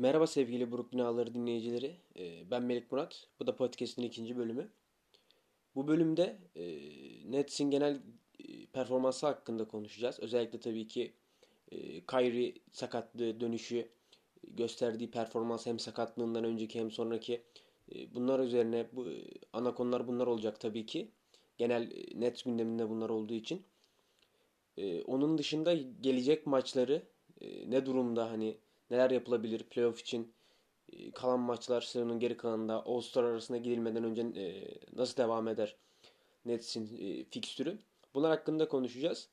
Merhaba sevgili Brooklyn Ağları dinleyicileri. Ee, Ben Melik Murat. Bu da podcast'in ikinci bölümü. Bu bölümde e, Nets'in genel e, performansı hakkında konuşacağız. Özellikle tabii ki e, Kyrie sakatlığı, dönüşü, gösterdiği performans hem sakatlığından önceki hem sonraki bunlar üzerine bu ana konular bunlar olacak tabii ki. Genel Nets gündeminde bunlar olduğu için. Onun dışında gelecek maçları ne durumda hani neler yapılabilir playoff için e, kalan maçlar sezonun geri kalanında All-Star arasına gidilmeden önce e, nasıl devam eder Nets'in e, fikstürü. Bunlar hakkında konuşacağız.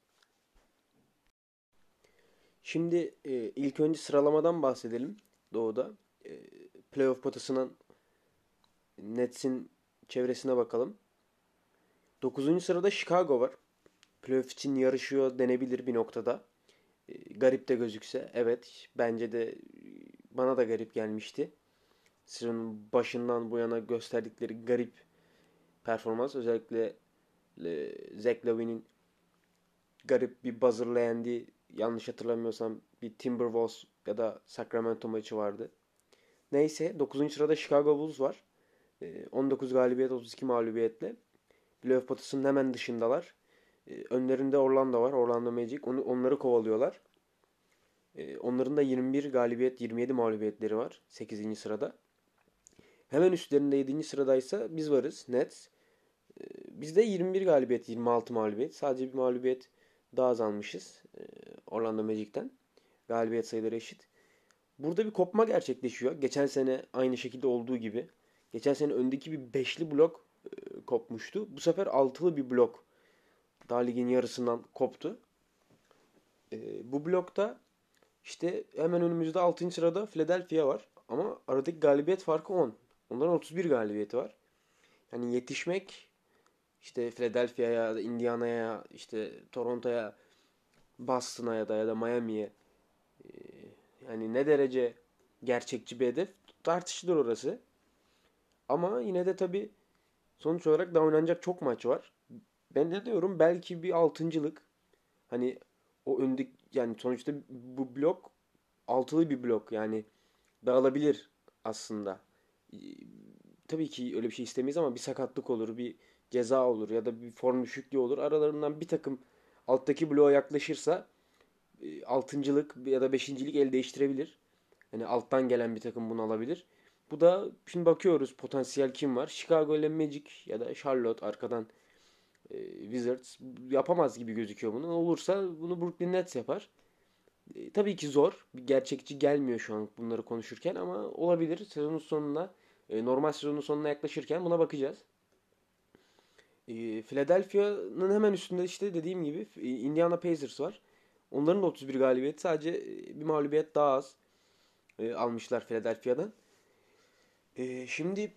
Şimdi e, ilk önce sıralamadan bahsedelim Doğu'da. E, playoff potasının Nets'in çevresine bakalım. 9. sırada Chicago var. Playoff için yarışıyor denebilir bir noktada. Garip de gözükse. Evet bence de bana da garip gelmişti. Sezonun başından bu yana gösterdikleri garip performans. Özellikle e, Zach Lavin'in garip bir buzzer'la yendiği yanlış hatırlamıyorsam bir Timberwolves ya da Sacramento maçı vardı. Neyse 9. sırada Chicago Bulls var. E, 19 galibiyet 32 mağlubiyetle. Playoff potasının hemen dışındalar. E, önlerinde Orlando var. Orlando Magic. Onu, onları kovalıyorlar. E, onların da 21 galibiyet 27 mağlubiyetleri var. 8. sırada. Hemen üstlerinde 7. sıradaysa biz varız. Nets. E, bizde 21 galibiyet 26 mağlubiyet. Sadece bir mağlubiyet daha az almışız. E, Orlando Magic'ten. Galibiyet sayıları eşit. Burada bir kopma gerçekleşiyor. Geçen sene aynı şekilde olduğu gibi. Geçen sene öndeki bir beşli blok e, kopmuştu. Bu sefer altılı bir blok daha ligin yarısından koptu. E, bu blokta işte hemen önümüzde 6. sırada Philadelphia var. Ama aradaki galibiyet farkı 10. Onların 31 galibiyeti var. Yani yetişmek işte Philadelphia'ya, Indiana'ya, işte Toronto'ya, Boston'a ya da ya da Miami'ye e, yani ne derece gerçekçi bir hedef tartışılır orası. Ama yine de tabii sonuç olarak daha oynanacak çok maç var. Ben de diyorum belki bir altıncılık. Hani o öndeki yani sonuçta bu blok altılı bir blok yani dağılabilir aslında. Tabii ki öyle bir şey istemeyiz ama bir sakatlık olur, bir ceza olur ya da bir form düşüklüğü olur. Aralarından bir takım alttaki bloğa yaklaşırsa e, altıncılık ya da beşincilik el değiştirebilir. Yani alttan gelen bir takım bunu alabilir. Bu da şimdi bakıyoruz potansiyel kim var? Chicago ile Magic ya da Charlotte arkadan e, Wizards yapamaz gibi gözüküyor bunu. Olursa bunu Brooklyn Nets yapar. E, tabii ki zor. Gerçekçi gelmiyor şu an bunları konuşurken ama olabilir. Sezonun sonuna e, normal sezonun sonuna yaklaşırken buna bakacağız. E, Philadelphia'nın hemen üstünde işte dediğim gibi e, Indiana Pacers var. Onların da 31 galibiyet. Sadece e, bir mağlubiyet daha az e, almışlar Philadelphia'dan. E, şimdi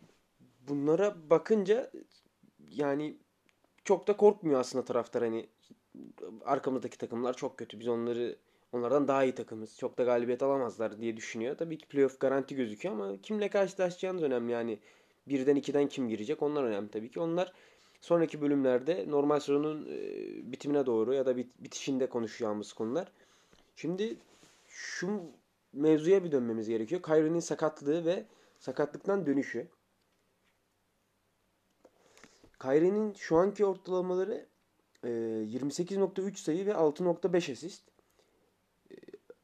bunlara bakınca yani çok da korkmuyor aslında taraftar hani arkamızdaki takımlar çok kötü. Biz onları onlardan daha iyi takımız. Çok da galibiyet alamazlar diye düşünüyor. Tabii ki playoff garanti gözüküyor ama kimle karşılaşacağınız önemli yani. Birden ikiden kim girecek onlar önemli tabii ki. Onlar sonraki bölümlerde normal sezonun e, bitimine doğru ya da bit bitişinde konuşacağımız konular. Şimdi şu mevzuya bir dönmemiz gerekiyor. Kyrie'nin sakatlığı ve sakatlıktan dönüşü. Kyrie'nin şu anki ortalamaları e, 28.3 sayı ve 6.5 asist. E,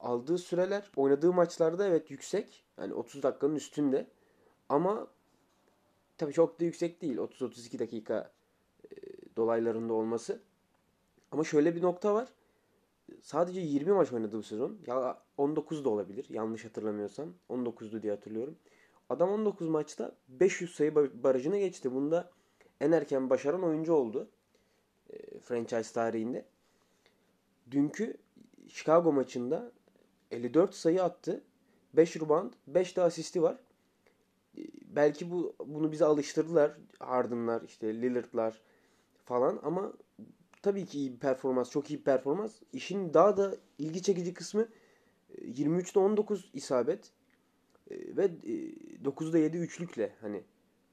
aldığı süreler oynadığı maçlarda evet yüksek. Yani 30 dakikanın üstünde. Ama tabii çok da yüksek değil. 30-32 dakika e, dolaylarında olması. Ama şöyle bir nokta var. Sadece 20 maç oynadı bu sezon. Ya 19 da olabilir. Yanlış hatırlamıyorsam. 19'du diye hatırlıyorum. Adam 19 maçta 500 sayı barajına geçti. Bunda en erken başaran oyuncu oldu. E, franchise tarihinde. Dünkü Chicago maçında 54 sayı attı. 5 rebound, 5 de asisti var. E, belki bu bunu bize alıştırdılar. Harden'lar, işte Lillard'lar falan ama tabii ki iyi bir performans, çok iyi bir performans. İşin daha da ilgi çekici kısmı 23'te 19 isabet ve 9'da 7 üçlükle hani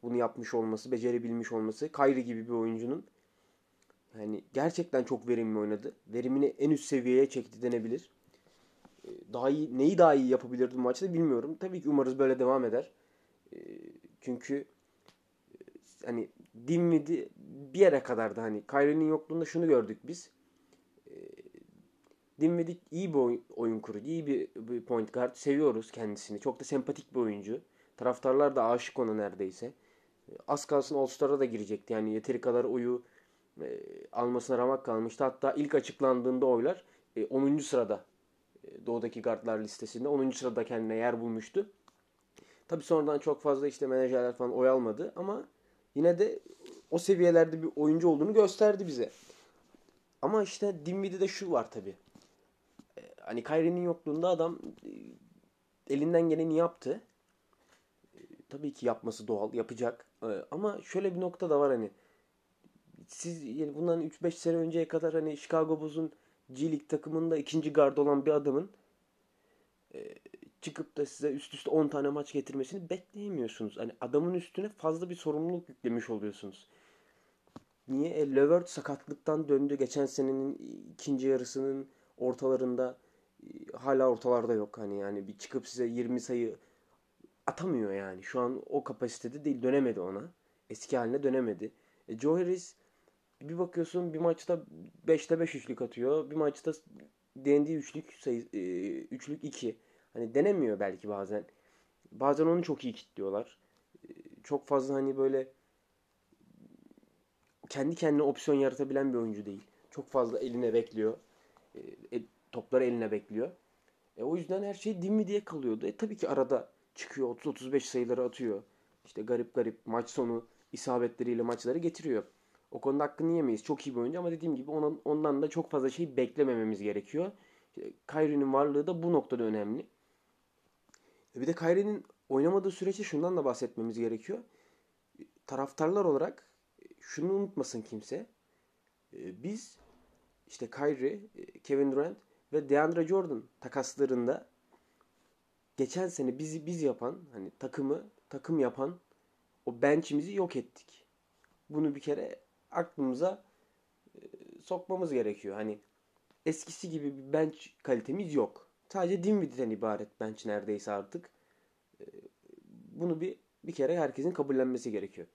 bunu yapmış olması, becerebilmiş olması. Kyrie gibi bir oyuncunun yani gerçekten çok verimli oynadı. Verimini en üst seviyeye çekti denebilir. E, daha iyi neyi daha iyi yapabilirdi bu maçta bilmiyorum. Tabii ki umarız böyle devam eder. E, çünkü e, hani Dinwiddie bir yere kadar da hani Kyrie'nin yokluğunda şunu gördük biz. E, Dinwiddie iyi bir oyun, oyun kurucu, iyi bir, bir point guard. Seviyoruz kendisini. Çok da sempatik bir oyuncu. Taraftarlar da aşık ona neredeyse. Az kalsın All-Star'a da girecekti. Yani yeteri kadar oyu e, almasına ramak kalmıştı. Hatta ilk açıklandığında oylar e, 10. sırada e, doğudaki guardlar listesinde 10. sırada kendine yer bulmuştu. Tabi sonradan çok fazla işte menajerler falan oy almadı ama yine de o seviyelerde bir oyuncu olduğunu gösterdi bize. Ama işte Dinwiddie'de şu var tabi. E, hani Kyrie'nin yokluğunda adam e, elinden geleni yaptı. E, tabii ki yapması doğal, yapacak. E, ama şöyle bir nokta da var hani siz yani bundan 3-5 sene önceye kadar hani Chicago Bulls'un G League takımında ikinci gard olan bir adamın e, çıkıp da size üst üste 10 tane maç getirmesini bekleyemiyorsunuz. Hani adamın üstüne fazla bir sorumluluk yüklemiş oluyorsunuz. Niye? E, Levert sakatlıktan döndü. Geçen senenin ikinci yarısının ortalarında e, hala ortalarda yok. Hani yani bir çıkıp size 20 sayı atamıyor yani. Şu an o kapasitede değil. Dönemedi ona. Eski haline dönemedi. E, Joe Harris bir bakıyorsun bir maçta 5'te 5 üçlük atıyor. Bir maçta denediği üçlük sayı, e, üçlük 2. Hani denemiyor belki bazen. Bazen onu çok iyi kitliyorlar. E, çok fazla hani böyle kendi kendine opsiyon yaratabilen bir oyuncu değil. Çok fazla eline bekliyor. E, topları eline bekliyor. E, o yüzden her şey dimmi diye kalıyordu. E, tabii ki arada çıkıyor 30-35 sayıları atıyor. İşte garip garip maç sonu isabetleriyle maçları getiriyor. O konuda hakkını yemeyiz. Çok iyi bir oyuncu ama dediğim gibi onun, ondan da çok fazla şey beklemememiz gerekiyor. İşte Kyrie'nin varlığı da bu noktada önemli. Bir de Kyrie'nin oynamadığı süreçte şundan da bahsetmemiz gerekiyor. Taraftarlar olarak şunu unutmasın kimse. Biz işte Kyrie, Kevin Durant ve DeAndre Jordan takaslarında geçen sene bizi biz yapan hani takımı takım yapan o bench'imizi yok ettik. Bunu bir kere aklımıza e, sokmamız gerekiyor. Hani eskisi gibi bir bench kalitemiz yok. Sadece Dinwiddie'den ibaret bench neredeyse artık. E, bunu bir bir kere herkesin kabullenmesi gerekiyor.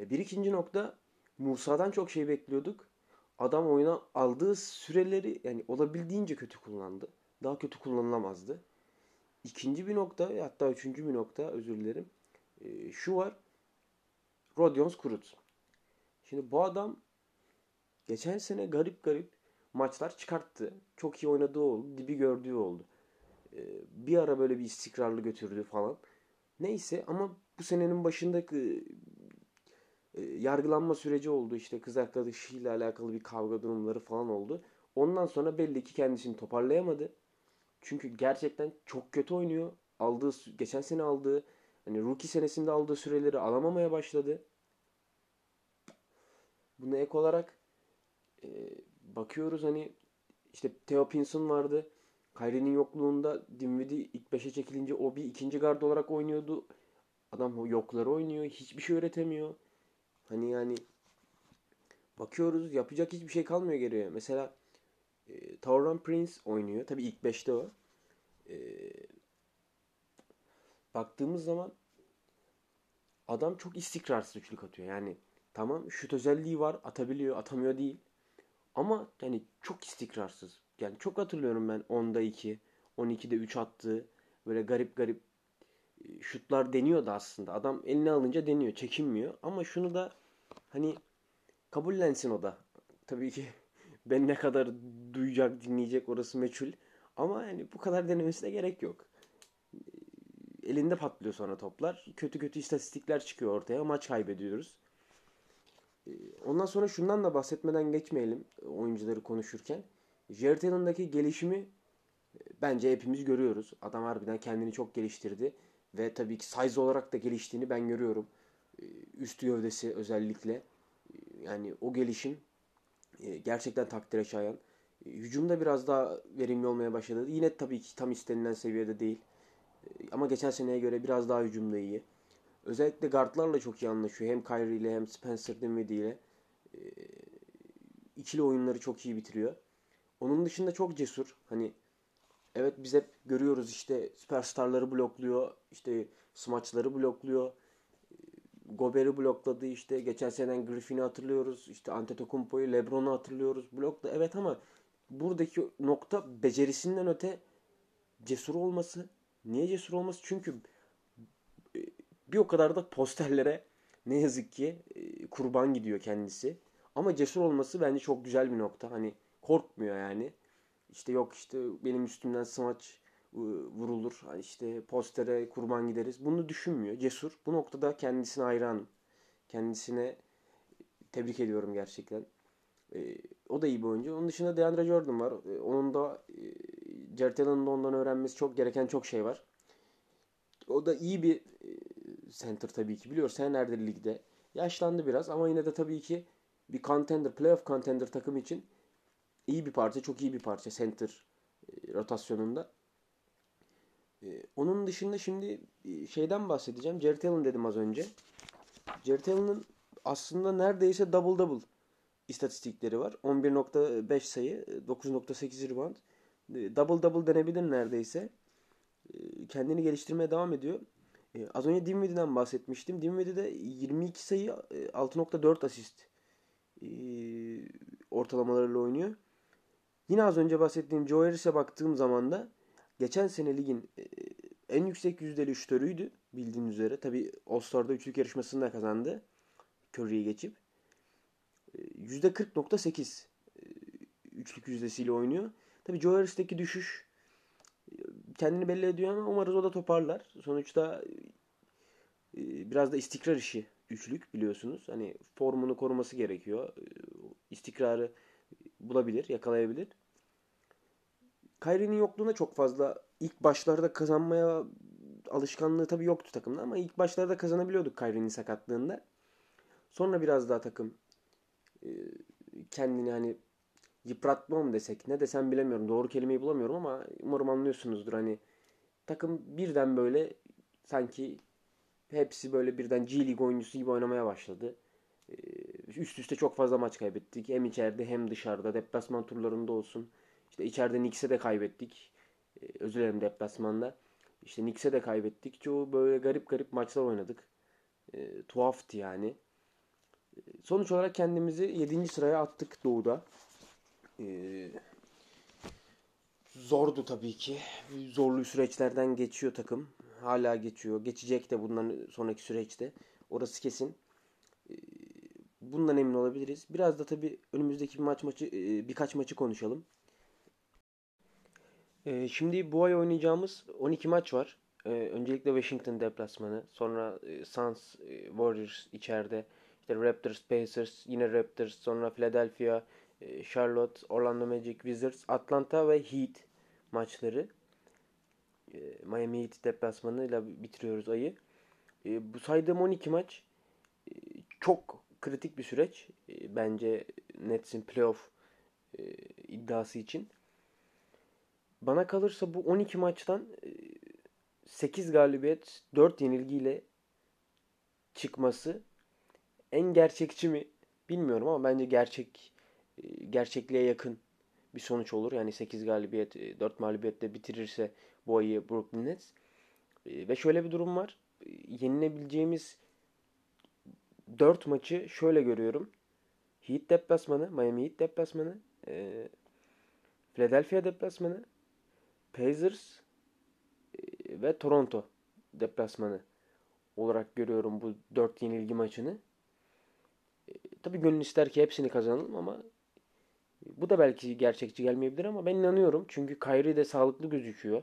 E, bir ikinci nokta Musa'dan çok şey bekliyorduk. Adam oyuna aldığı süreleri yani olabildiğince kötü kullandı. Daha kötü kullanılamazdı. İkinci bir nokta hatta üçüncü bir nokta özür dilerim. E, şu var. Rodions Kurut. Şimdi bu adam geçen sene garip garip maçlar çıkarttı. Çok iyi oynadığı oldu. Dibi gördüğü oldu. Ee, bir ara böyle bir istikrarlı götürdü falan. Neyse ama bu senenin başındaki e, yargılanma süreci oldu. İşte kız arkadaşıyla alakalı bir kavga durumları falan oldu. Ondan sonra belli ki kendisini toparlayamadı. Çünkü gerçekten çok kötü oynuyor. Aldığı geçen sene aldığı hani rookie senesinde aldığı süreleri alamamaya başladı. Buna ek olarak e, bakıyoruz hani işte Theo Pinson vardı. Kyrie'nin yokluğunda Dinwiddie ilk 5'e çekilince o bir ikinci gard olarak oynuyordu. Adam yokları oynuyor. Hiçbir şey öğretemiyor. Hani yani bakıyoruz yapacak hiçbir şey kalmıyor geriye. Mesela e, Tauron Prince oynuyor. Tabi ilk 5'te o. E, baktığımız zaman adam çok istikrarsız üçlük atıyor. Yani Tamam şut özelliği var. Atabiliyor, atamıyor değil. Ama yani çok istikrarsız. Yani çok hatırlıyorum ben 10'da 2, 12'de 3 attığı böyle garip garip e, şutlar deniyordu aslında. Adam eline alınca deniyor, çekinmiyor. Ama şunu da hani kabullensin o da. Tabii ki ben ne kadar duyacak, dinleyecek orası meçhul. Ama yani bu kadar denemesine gerek yok. Elinde patlıyor sonra toplar. Kötü kötü istatistikler çıkıyor ortaya. Maç kaybediyoruz. Ee, ondan sonra şundan da bahsetmeden geçmeyelim oyuncuları konuşurken. Jared gelişimi e, bence hepimiz görüyoruz. Adam harbiden kendini çok geliştirdi. Ve tabii ki size olarak da geliştiğini ben görüyorum. Ee, üst gövdesi özellikle. Ee, yani o gelişim gerçekten takdire şayan. Hücumda biraz daha verimli olmaya başladı. Yine tabii ki tam istenilen seviyede değil. Ama geçen seneye göre biraz daha hücumda iyi. Özellikle guardlarla çok iyi anlaşıyor. Hem Kyrie ile hem Spencer Dinwiddie ile. E, ikili oyunları çok iyi bitiriyor. Onun dışında çok cesur. Hani Evet biz hep görüyoruz işte süperstarları blokluyor. işte smaçları blokluyor. Gober'i blokladı işte. Geçen seneden Griffin'i hatırlıyoruz. İşte Antetokounmpo'yu, LeBron'u hatırlıyoruz. Blokla evet ama buradaki nokta becerisinden öte cesur olması. Niye cesur olması? Çünkü e, bir o kadar da posterlere ne yazık ki e, kurban gidiyor kendisi. Ama cesur olması bence çok güzel bir nokta. Hani korkmuyor yani. İşte yok işte benim üstümden smaç vurulur. Hani işte postere kurban gideriz. Bunu düşünmüyor. Cesur. Bu noktada kendisine hayran. Kendisine tebrik ediyorum gerçekten. E, o da iyi bir oyuncu. Onun dışında DeAndre Jordan var. E, onun da e, Jared da ondan öğrenmesi çok gereken çok şey var. O da iyi bir e, center tabii ki. Biliyor senelerdir ligde. Yaşlandı biraz ama yine de tabii ki bir contender, playoff contender takım için iyi bir parça, çok iyi bir parça center e, rotasyonunda. E, onun dışında şimdi e, şeyden bahsedeceğim. Jared Allen dedim az önce. Jared Allen'ın aslında neredeyse double double istatistikleri var. 11.5 sayı, 9.8 rebound. Double double denebilir neredeyse. Kendini geliştirmeye devam ediyor. Az önce Dinwiddie'den bahsetmiştim. Dinwiddie de 22 sayı, 6.4 asist ortalamalarıyla oynuyor. Yine az önce bahsettiğim Joe Harris'e baktığım zaman da geçen sene ligin e, en yüksek yüzdeli şütörüydü bildiğiniz üzere. Tabi All-Star'da üçlük yarışmasını da kazandı. Curry'i geçip. %40.8 e, e, üçlük yüzdesiyle oynuyor. Tabi Joe Harris'teki düşüş kendini belli ediyor ama umarız o da toparlar. Sonuçta biraz da istikrar işi üçlük biliyorsunuz. Hani formunu koruması gerekiyor. İstikrarı bulabilir, yakalayabilir. Kyrie'nin yokluğuna çok fazla ilk başlarda kazanmaya alışkanlığı tabii yoktu takımda ama ilk başlarda kazanabiliyorduk Kyrie'nin sakatlığında. Sonra biraz daha takım e, kendini hani yıpratma mı desek ne desem bilemiyorum. Doğru kelimeyi bulamıyorum ama umarım anlıyorsunuzdur. Hani takım birden böyle sanki hepsi böyle birden G League oyuncusu gibi oynamaya başladı. E, üst üste çok fazla maç kaybettik. Hem içeride hem dışarıda. Deplasman turlarında olsun. İşte içeride Knicks'e de kaybettik. Ee, özür dilerim deplasmanda. İşte Knicks'e de kaybettik. Çoğu böyle garip garip maçlar oynadık. E, tuhaftı yani. E, sonuç olarak kendimizi 7. sıraya attık Doğu'da. E, zordu tabii ki. Zorlu süreçlerden geçiyor takım. Hala geçiyor. Geçecek de bundan sonraki süreçte. Orası kesin. E, bundan emin olabiliriz. Biraz da tabii önümüzdeki bir maç maçı e, birkaç maçı konuşalım. Ee, şimdi bu ay oynayacağımız 12 maç var. Ee, öncelikle Washington deplasmanı, sonra e, Suns, e, Warriors içeride, işte Raptors, Pacers, yine Raptors, sonra Philadelphia, e, Charlotte, Orlando Magic, Wizards, Atlanta ve Heat maçları. E, Miami Heat deplasmanıyla bitiriyoruz ayı. Bu saydığım 12 maç çok kritik bir süreç. Bence Nets'in playoff e, iddiası için. Bana kalırsa bu 12 maçtan 8 e, galibiyet, 4 yenilgiyle çıkması en gerçekçi mi bilmiyorum ama bence gerçek e, gerçekliğe yakın bir sonuç olur. Yani 8 galibiyet, 4 e, mağlubiyetle bitirirse bu ayı Brooklyn Nets. Ve şöyle bir durum var. Yenilebileceğimiz 4 maçı şöyle görüyorum. Heat deplasmanı, Miami Heat deplasmanı, Philadelphia deplasmanı, Pacers e, ve Toronto deplasmanı olarak görüyorum bu dört yenilgi maçını. E, tabii gönül ister ki hepsini kazanalım ama bu da belki gerçekçi gelmeyebilir ama ben inanıyorum. Çünkü Kyrie de sağlıklı gözüküyor.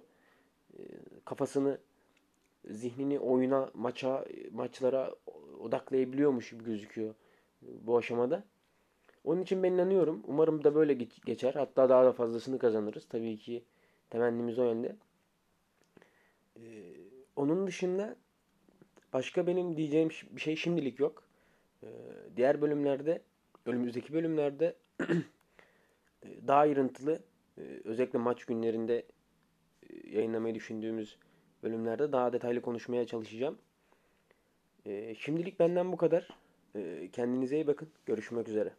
E, kafasını, zihnini oyuna, maça, maçlara odaklayabiliyormuş gibi gözüküyor bu aşamada. Onun için ben inanıyorum. Umarım da böyle geçer. Hatta daha da fazlasını kazanırız. Tabii ki Temennimiz o yönde. Ee, onun dışında başka benim diyeceğim bir şey şimdilik yok. Ee, diğer bölümlerde, önümüzdeki bölümlerde daha ayrıntılı, e, özellikle maç günlerinde e, yayınlamayı düşündüğümüz bölümlerde daha detaylı konuşmaya çalışacağım. Ee, şimdilik benden bu kadar. Ee, kendinize iyi bakın. Görüşmek üzere.